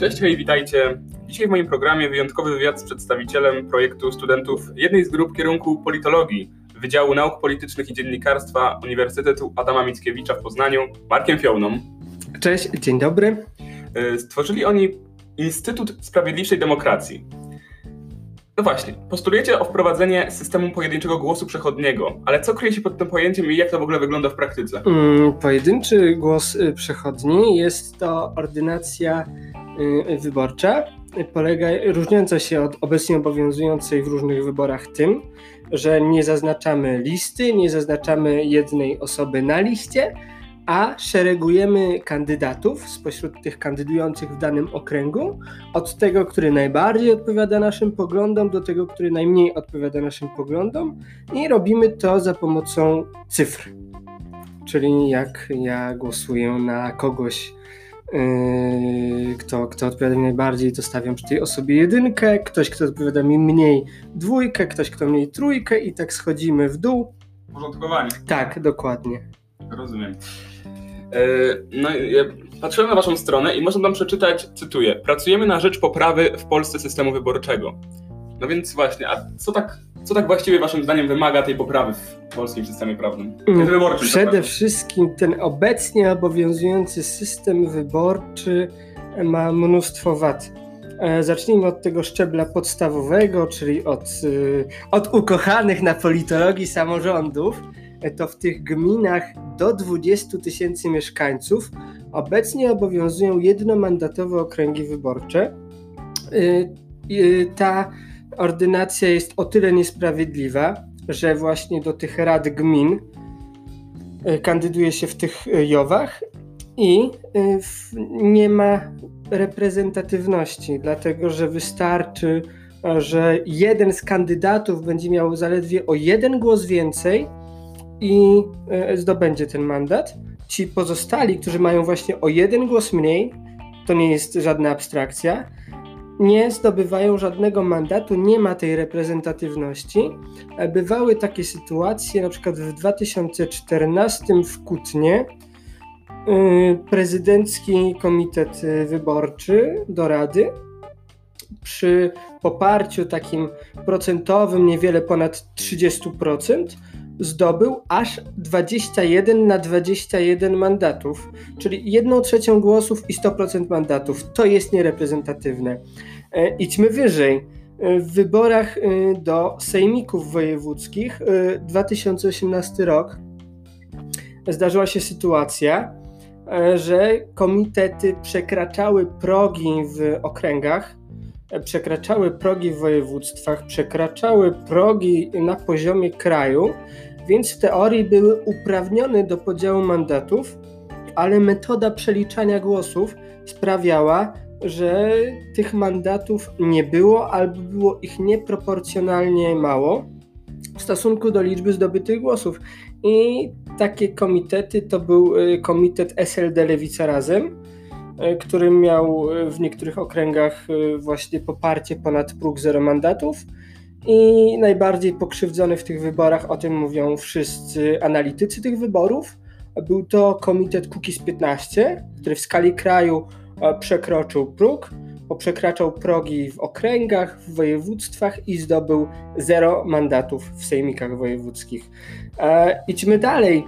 Cześć, hej, witajcie. Dzisiaj w moim programie wyjątkowy wywiad z przedstawicielem projektu studentów jednej z grup kierunku politologii Wydziału Nauk Politycznych i Dziennikarstwa Uniwersytetu Adama Mickiewicza w Poznaniu, Markiem Fiołną. Cześć, dzień dobry. Y, stworzyli oni Instytut Sprawiedliwszej Demokracji. No właśnie, postulujecie o wprowadzenie systemu pojedynczego głosu przechodniego, ale co kryje się pod tym pojęciem i jak to w ogóle wygląda w praktyce? Mm, pojedynczy głos y, przechodni jest to ordynacja y, wyborcza, polega, różniąca się od obecnie obowiązującej w różnych wyborach tym, że nie zaznaczamy listy, nie zaznaczamy jednej osoby na liście, a szeregujemy kandydatów spośród tych kandydujących w danym okręgu, od tego, który najbardziej odpowiada naszym poglądom, do tego, który najmniej odpowiada naszym poglądom, i robimy to za pomocą cyfr. Czyli jak ja głosuję na kogoś, yy, kto, kto odpowiada mi najbardziej, to stawiam przy tej osobie jedynkę, ktoś, kto odpowiada mi mniej dwójkę, ktoś, kto mniej trójkę, i tak schodzimy w dół. Porządkowanie. Tak, dokładnie. Rozumiem. E, no, ja patrzyłem na Waszą stronę i można tam przeczytać, cytuję: Pracujemy na rzecz poprawy w Polsce systemu wyborczego. No więc właśnie, a co tak, co tak właściwie Waszym zdaniem wymaga tej poprawy w polskim systemie prawnym? Wyborczym, Przede wszystkim ten obecnie obowiązujący system wyborczy ma mnóstwo wad. E, zacznijmy od tego szczebla podstawowego, czyli od, y, od ukochanych na politologii samorządów to w tych gminach do 20 tysięcy mieszkańców obecnie obowiązują jednomandatowe okręgi wyborcze. Y, y, ta ordynacja jest o tyle niesprawiedliwa, że właśnie do tych rad gmin y, kandyduje się w tych jowach i nie ma reprezentatywności, dlatego że wystarczy, że jeden z kandydatów będzie miał zaledwie o jeden głos więcej i e, zdobędzie ten mandat. Ci pozostali, którzy mają właśnie o jeden głos mniej, to nie jest żadna abstrakcja, nie zdobywają żadnego mandatu, nie ma tej reprezentatywności. E, bywały takie sytuacje, na przykład w 2014 w Kutnie e, prezydencki komitet wyborczy do Rady przy poparciu takim procentowym, niewiele ponad 30%, zdobył aż 21 na 21 mandatów, czyli 1 trzecią głosów i 100% mandatów. To jest niereprezentatywne. E, idźmy wyżej. E, w wyborach e, do sejmików wojewódzkich 2018 rok zdarzyła się sytuacja, że komitety przekraczały progi w okręgach, przekraczały progi w województwach, przekraczały progi na poziomie kraju więc w teorii były uprawnione do podziału mandatów, ale metoda przeliczania głosów sprawiała, że tych mandatów nie było albo było ich nieproporcjonalnie mało w stosunku do liczby zdobytych głosów. I takie komitety to był y, komitet SLD Lewica Razem, y, który miał y, w niektórych okręgach właśnie poparcie ponad próg zero mandatów i najbardziej pokrzywdzony w tych wyborach, o tym mówią wszyscy analitycy tych wyborów, był to komitet Kukiz 15, który w skali kraju e, przekroczył próg, przekraczał progi w okręgach, w województwach i zdobył zero mandatów w sejmikach wojewódzkich. E, idźmy dalej.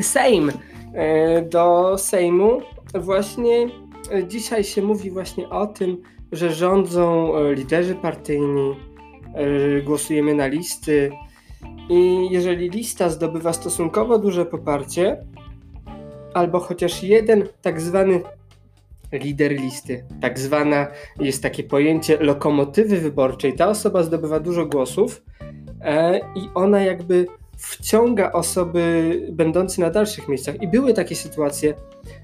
Sejm. E, do Sejmu właśnie e, dzisiaj się mówi właśnie o tym, że rządzą e, liderzy partyjni, głosujemy na listy i jeżeli lista zdobywa stosunkowo duże poparcie, albo chociaż jeden tak zwany lider listy, tak zwana jest takie pojęcie lokomotywy wyborczej, ta osoba zdobywa dużo głosów e, i ona jakby wciąga osoby będące na dalszych miejscach. I były takie sytuacje,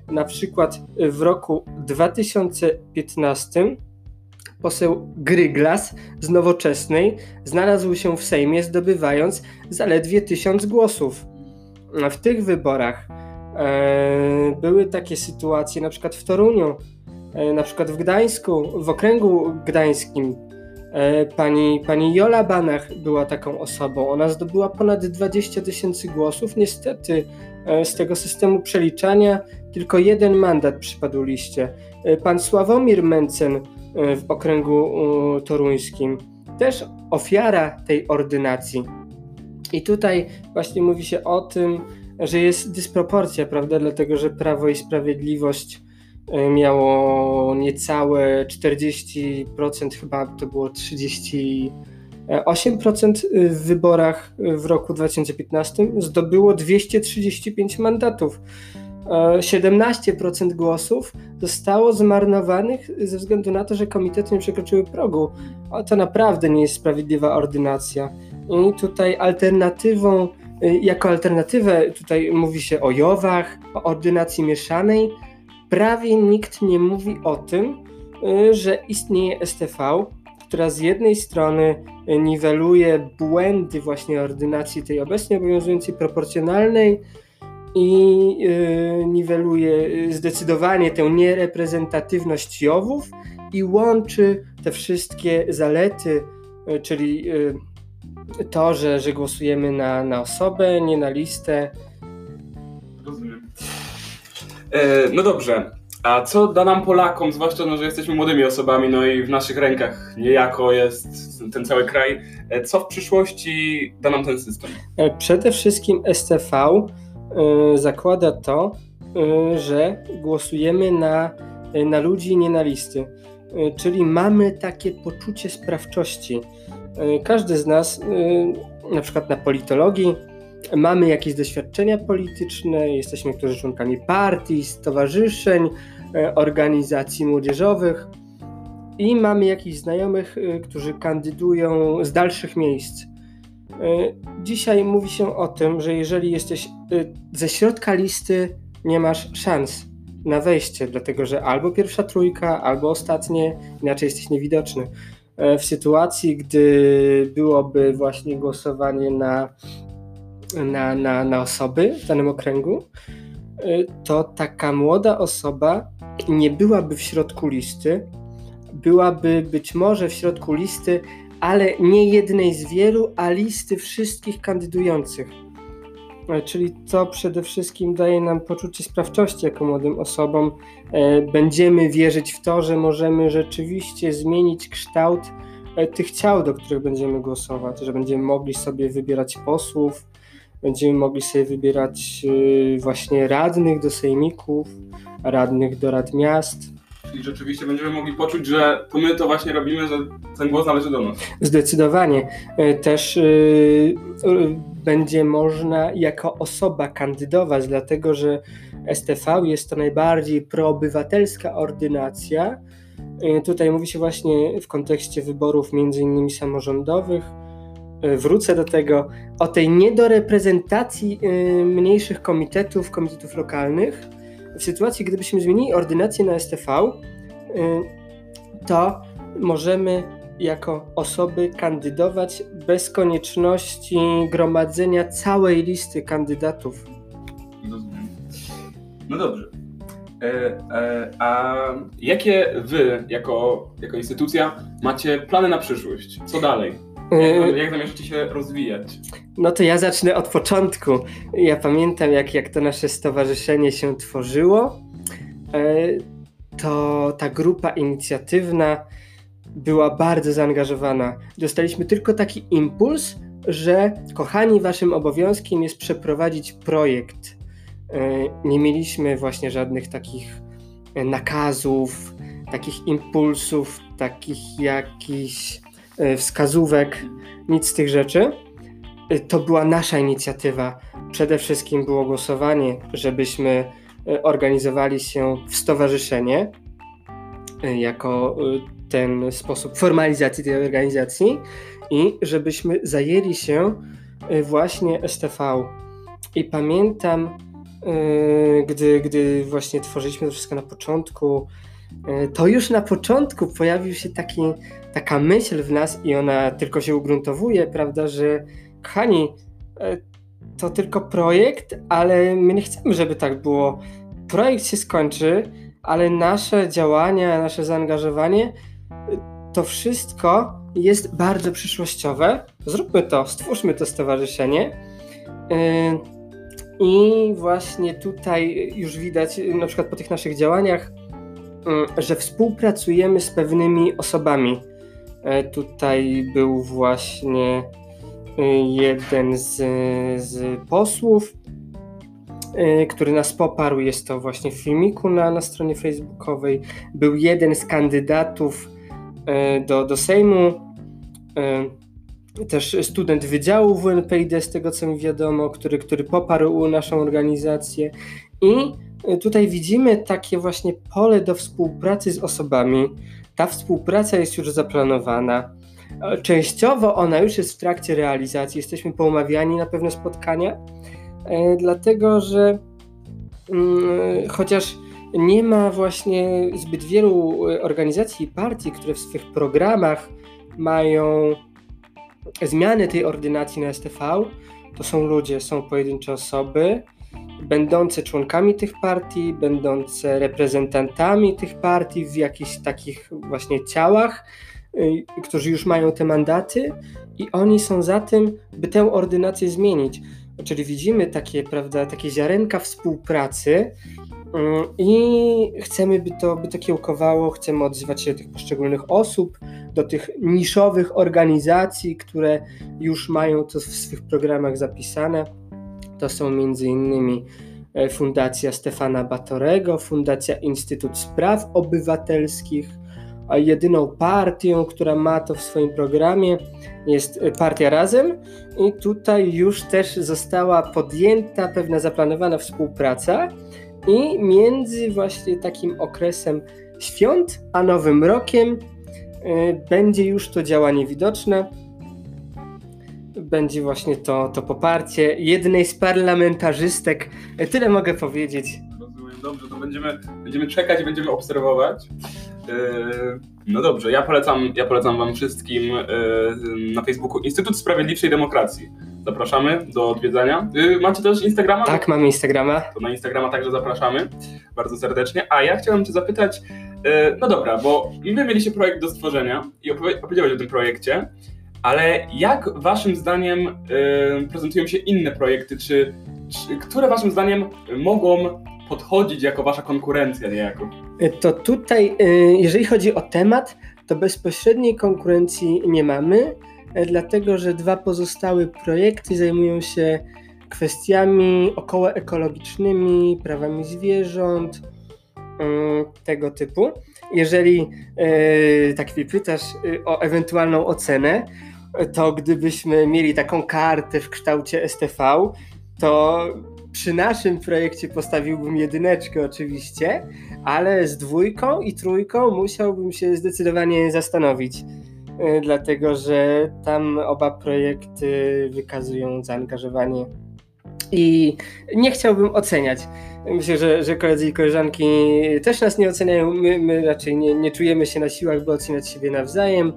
na przykład w roku 2015 poseł Gryglas z Nowoczesnej znalazł się w Sejmie, zdobywając zaledwie tysiąc głosów. W tych wyborach e, były takie sytuacje, na przykład w Toruniu, e, na przykład w Gdańsku, w okręgu gdańskim. Pani, pani Jola Banach była taką osobą. Ona zdobyła ponad 20 tysięcy głosów. Niestety z tego systemu przeliczania tylko jeden mandat przypadł liście. Pan Sławomir Mencen w okręgu toruńskim też ofiara tej ordynacji. I tutaj właśnie mówi się o tym, że jest dysproporcja, prawda? Dlatego, że Prawo i Sprawiedliwość e, miało niecałe 40%, chyba to było 38% w wyborach w roku 2015, zdobyło 235 mandatów. 17% e, głosów zostało zmarnowanych ze względu na to, że komitety nie przekroczyły progu. O, to naprawdę nie jest sprawiedliwa ordynacja. I tutaj alternatywą, y, jako alternatywę tutaj mówi się o jowach, o ordynacji mieszanej. Prawie nikt nie mówi o tym, y, że istnieje STV, która z jednej strony y, niweluje błędy właśnie ordynacji tej obecnie obowiązującej proporcjonalnej i niweluje zdecydowanie tę niereprezentatywność jowów i łączy te wszystkie zalety, czyli to, że, że głosujemy na, na osobę, nie na listę. Rozumiem. E, no dobrze. A co da nam Polakom, zwłaszcza, no, że jesteśmy młodymi osobami, no i w naszych rękach niejako jest ten cały kraj, e, co w przyszłości da nam ten system? E, przede wszystkim STV y, zakłada to, y, że głosujemy na, na ludzi, nie na listy. Czyli mamy takie poczucie sprawczości. E, każdy z nas, e, na przykład na politologii, mamy jakieś doświadczenia polityczne, jesteśmy niektórzy członkami partii, stowarzyszeń, e, organizacji młodzieżowych i mamy jakichś znajomych, którzy kandydują z dalszych miejsc. Dzisiaj mówi się o tym, że jeżeli jesteś ze środka listy, nie masz szans na wejście, dlatego że albo pierwsza trójka, albo ostatnie, inaczej jesteś niewidoczny. E, w sytuacji, gdy byłoby właśnie głosowanie na, na, na, na osoby w danym okręgu, e, to taka młoda osoba nie byłaby w środku listy, byłaby być może w środku listy, ale nie jednej z wielu, a listy wszystkich kandydujących. E, czyli to przede wszystkim daje nam poczucie sprawczości jako młodym osobom. E, będziemy wierzyć w to, że możemy rzeczywiście zmienić kształt e, tych ciał, do których będziemy głosować, że będziemy mogli sobie wybierać posłów, będziemy mogli sobie wybierać właśnie radnych do sejmików, radnych do rad miast. Czyli rzeczywiście będziemy mogli poczuć, że to my to właśnie robimy, że ten głos należy do nas. Zdecydowanie. Też będzie można jako osoba kandydować, dlatego że STV jest to najbardziej proobywatelska ordynacja. Tutaj mówi się właśnie w kontekście wyborów między innymi samorządowych. Wrócę do tego o tej niedoreprezentacji mniejszych komitetów, komitetów lokalnych. W sytuacji, gdybyśmy zmienili ordynację na STV, to możemy jako osoby kandydować bez konieczności gromadzenia całej listy kandydatów. Rozumiem. No dobrze. E, e, a jakie wy, jako, jako instytucja, macie plany na przyszłość? Co dalej? Jak, jak zamierzacie się rozwijać? No to ja zacznę od początku. Ja pamiętam, jak, jak to nasze stowarzyszenie się tworzyło. E, to ta grupa inicjatywna była bardzo zaangażowana. Dostaliśmy tylko taki impuls, że kochani, waszym obowiązkiem jest przeprowadzić projekt. E, nie mieliśmy właśnie żadnych takich e, nakazów, takich impulsów, takich jakichś wskazówek, nic z tych rzeczy. To była nasza inicjatywa. Przede wszystkim było głosowanie, żebyśmy organizowali się w stowarzyszenie jako ten sposób formalizacji tej organizacji i żebyśmy zajęli się właśnie STV. I pamiętam, gdy, gdy właśnie tworzyliśmy to wszystko na początku, to już na początku pojawił się taki, taka myśl w nas i ona tylko się ugruntowuje, prawda, że kochani, to tylko projekt, ale my nie chcemy, żeby tak było. Projekt się skończy, ale nasze działania, nasze zaangażowanie to wszystko jest bardzo przyszłościowe. Zróbmy to, stwórzmy to stowarzyszenie. I właśnie tutaj już widać, na przykład po tych naszych działaniach, że współpracujemy z pewnymi osobami. Tutaj był właśnie jeden z, z posłów, Y, który nas poparł. Jest to właśnie w filmiku na, na stronie facebookowej. Był jeden z kandydatów do, do Sejmu, też student Wydziału WNPID, z tego co mi wiadomo, który, który poparł naszą organizację. I tutaj widzimy takie właśnie pole do współpracy z osobami. Ta współpraca jest już zaplanowana. Częściowo ona już jest w trakcie realizacji. Jesteśmy poumawiani na pewne spotkania E, dlatego że mm, chociaż nie ma właśnie zbyt wielu organizacji i partii, które w swych programach mają zmiany tej ordynacji na STV, to są ludzie, są pojedyncze osoby, będące członkami tych partii, będące reprezentantami tych partii w jakichś takich właśnie ciałach, y, którzy już mają te mandaty i oni są za tym, by tę ordynację zmienić. Czyli widzimy takie, prawda, takie ziarenka współpracy mm, i chcemy, by to, by to kiełkowało, chcemy odzywać się do tych poszczególnych osób, do tych niszowych organizacji, które już mają to w swych programach zapisane. To są innymi e, Fundacja Stefana Batorego, Fundacja Instytut Spraw Obywatelskich, jedyną partią, która ma to w swoim programie, jest Partia Razem. I tutaj już też została podjęta pewna zaplanowana współpraca. I między właśnie takim okresem świąt a Nowym Rokiem y, będzie już to działanie widoczne. Będzie właśnie to, to poparcie jednej z parlamentarzystek. Tyle mogę powiedzieć. Rozumiem, dobrze, to będziemy, będziemy czekać i będziemy obserwować. Yy, no dobrze, ja polecam, ja polecam Wam wszystkim yy, na Facebooku Instytut Sprawiedliwszej Demokracji. Zapraszamy do odwiedzania. Macie też Instagrama? Tak, mamy Instagrama. To na Instagrama także zapraszamy bardzo serdecznie. A ja chciałem Cię zapytać, no dobra, bo Wy mieliście projekt do stworzenia i opowiedziałeś o tym projekcie, ale jak Waszym zdaniem prezentują się inne projekty? Czy, czy które Waszym zdaniem mogą podchodzić jako wasza konkurencja niejako? E, to tutaj, e, jeżeli chodzi o temat, to bezpośredniej konkurencji nie mamy, e, dlatego że dwa pozostałe projekty zajmują się kwestiami okołoekologicznymi, prawami zwierząt, tego typu. Jeżeli tak mnie pytasz o ewentualną ocenę, to gdybyśmy mieli taką kartę w kształcie STV, to przy naszym projekcie postawiłbym jedyneczkę oczywiście, ale z dwójką i trójką musiałbym się zdecydowanie zastanowić, e, dlatego że tam oba projekty wykazują zaangażowanie i nie chciałbym oceniać. Myślę, że, że koledzy i koleżanki też nas nie oceniają. My, my raczej nie, nie czujemy się na siłach, by oceniać siebie nawzajem.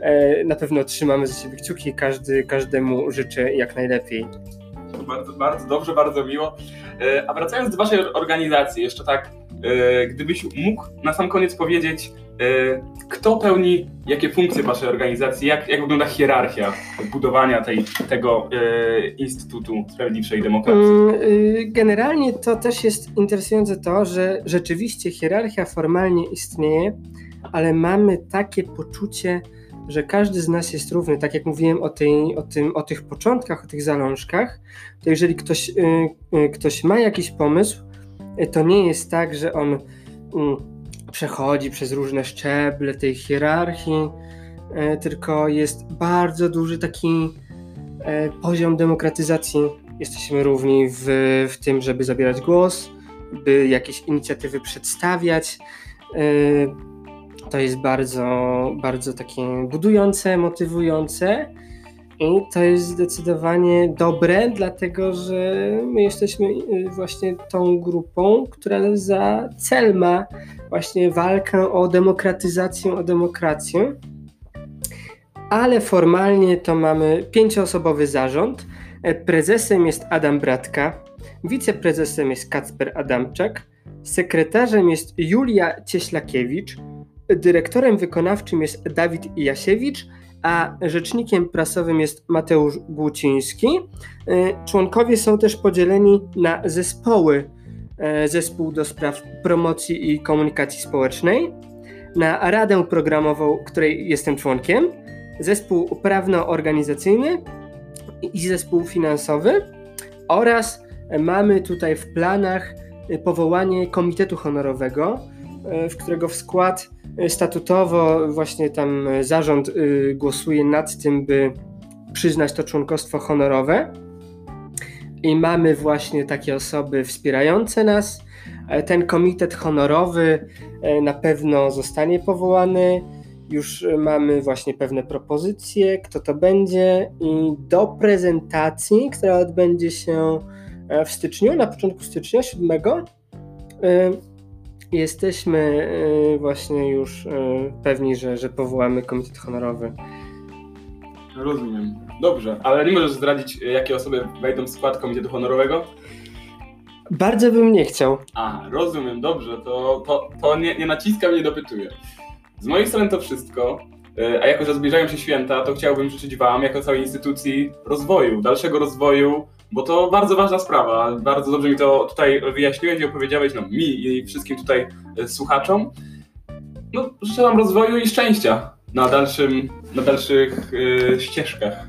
E, na pewno trzymamy za siebie kciuki, każdy każdemu życzę jak najlepiej bardzo, bardzo dobrze, bardzo miło. E, a wracając do Waszej organizacji, jeszcze tak, e, gdybyś mógł na sam koniec powiedzieć, kto pełni jakie funkcje Waszej organizacji, jak, jak wygląda hierarchia budowania tej, tego Instytutu Sprawiedliwszej Demokracji? Mm, y, generalnie to też jest interesujące to, że rzeczywiście hierarchia formalnie istnieje, ale mamy takie poczucie, że każdy z nas jest równy. Tak jak mówiłem o, tej, o, tym, o tych początkach, o tych zalążkach, to jeżeli ktoś, y, y, ktoś ma jakiś pomysł, y, to nie jest tak, że on mm, przechodzi przez różne szczeble tej hierarchii, tylko jest bardzo duży taki poziom demokratyzacji. Jesteśmy równi w, w tym, żeby zabierać głos, by jakieś inicjatywy przedstawiać to jest bardzo, bardzo takie budujące, motywujące i to jest zdecydowanie dobre, dlatego że my jesteśmy y, właśnie tą grupą, która za cel ma właśnie walkę o demokratyzację, o demokrację. Ale formalnie to mamy pięcioosobowy zarząd. Prezesem jest Adam Bratka, wiceprezesem jest Kacper Adamczak, sekretarzem jest Julia Cieślakiewicz, dyrektorem wykonawczym jest Dawid Jasiewicz, a rzecznikiem prasowym jest Mateusz Głuciński. E, członkowie są też podzieleni na zespoły. E, zespół do spraw promocji i komunikacji społecznej, na Radę Programową, której jestem członkiem, zespół prawno-organizacyjny i zespół finansowy oraz mamy tutaj w planach powołanie komitetu honorowego, e, w którego w skład statutowo właśnie tam zarząd y, głosuje nad tym, by przyznać to członkostwo honorowe. I mamy właśnie takie osoby wspierające nas. E, ten komitet honorowy e, na pewno zostanie powołany. Już mamy właśnie pewne propozycje, kto to będzie, i do prezentacji, która odbędzie się e, w styczniu, na początku stycznia 7, jesteśmy właśnie już pewni, że, że powołamy komitet honorowy. Rozumiem. Dobrze, ale nie możesz zdradzić, jakie osoby wejdą w skład komitetu honorowego? Bardzo bym nie chciał. A, rozumiem, dobrze, to, to, to nie, nie naciskam, nie dopytuję. Z mojej strony to wszystko, a jako, że zbliżają się święta, to chciałbym życzyć Wam, jako całej instytucji, rozwoju, dalszego rozwoju, bo to bardzo ważna sprawa. Bardzo dobrze mi to tutaj wyjaśniłeś i opowiedziałeś no, mi i wszystkim tutaj e, słuchaczom. No, życzę Wam rozwoju i szczęścia na, dalszym, na dalszych yy, ścieżkach.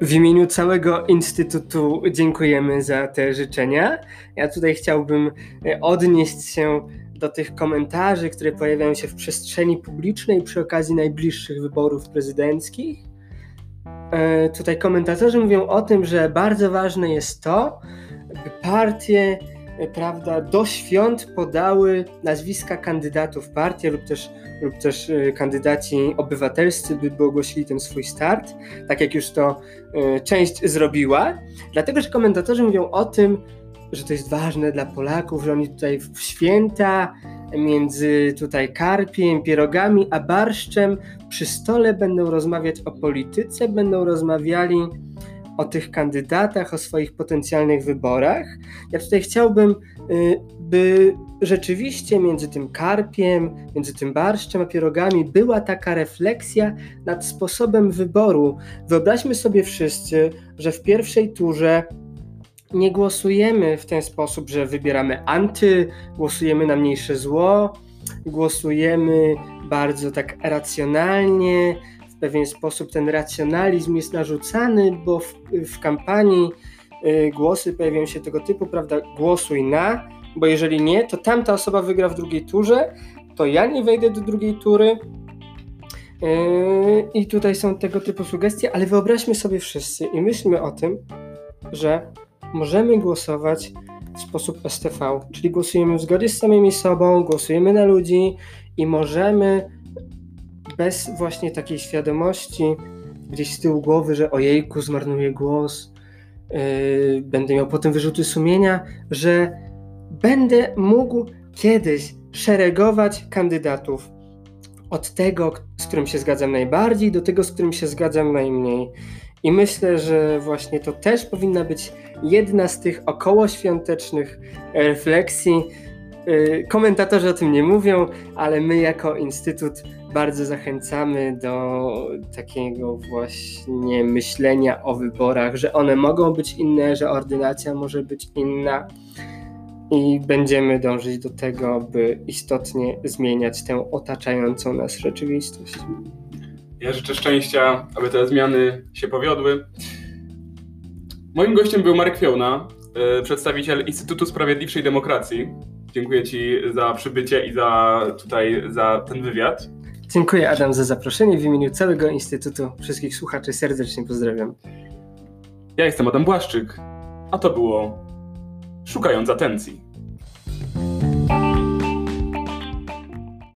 W imieniu całego Instytutu dziękujemy za te życzenia. Ja tutaj chciałbym e, odnieść się do tych komentarzy, które pojawiają się w przestrzeni publicznej przy okazji najbliższych wyborów prezydenckich. E, tutaj komentatorzy mówią o tym, że bardzo ważne jest to, by partie E, prawda, do świąt podały nazwiska kandydatów partii lub też, lub też e, kandydaci obywatelscy, by ogłosili ten swój start, tak jak już to część zrobiła. Dlatego, że komentatorzy mówią o tym, że to jest ważne dla Polaków, że oni tutaj w święta między tutaj karpiem, pierogami a barszczem przy stole będą rozmawiać o polityce, będą rozmawiali o tych kandydatach, o swoich potencjalnych wyborach. Ja tutaj chciałbym, y, by rzeczywiście między tym karpiem, między tym barszczem a pierogami była taka refleksja nad sposobem wyboru. Wyobraźmy sobie wszyscy, że w pierwszej turze nie głosujemy w ten sposób, że wybieramy anty, głosujemy na mniejsze zło, głosujemy bardzo tak racjonalnie, pewien sposób ten racjonalizm jest narzucany, bo w, w kampanii y, głosy pojawiają się tego typu, prawda, głosuj na, bo jeżeli nie, to tamta osoba wygra w drugiej turze, to ja nie wejdę do drugiej tury. Yy, I tutaj są tego typu sugestie, ale wyobraźmy sobie wszyscy i myślmy o tym, że możemy głosować w sposób STV, czyli głosujemy w zgodzie z samymi sobą, głosujemy na ludzi i możemy bez właśnie takiej świadomości gdzieś z tyłu głowy, że ojejku, zmarnuję głos, yy, będę miał potem wyrzuty sumienia, że będę mógł kiedyś szeregować kandydatów od tego, z którym się zgadzam najbardziej, do tego, z którym się zgadzam najmniej. I myślę, że właśnie to też powinna być jedna z tych okołoświątecznych refleksji. Yy, komentatorzy o tym nie mówią, ale my jako Instytut bardzo zachęcamy do takiego właśnie myślenia o wyborach, że one mogą być inne, że ordynacja może być inna i będziemy dążyć do tego, by istotnie zmieniać tę otaczającą nas rzeczywistość. Ja życzę szczęścia, aby te zmiany się powiodły. Moim gościem był Marek Fiołna, e, przedstawiciel Instytutu Sprawiedliwszej Demokracji. Dziękuję Ci za przybycie i za tutaj za ten wywiad. Dziękuję Adam za zaproszenie. W imieniu całego Instytutu wszystkich słuchaczy serdecznie pozdrawiam. Ja jestem Adam Błaszczyk, a to było Szukając Atencji.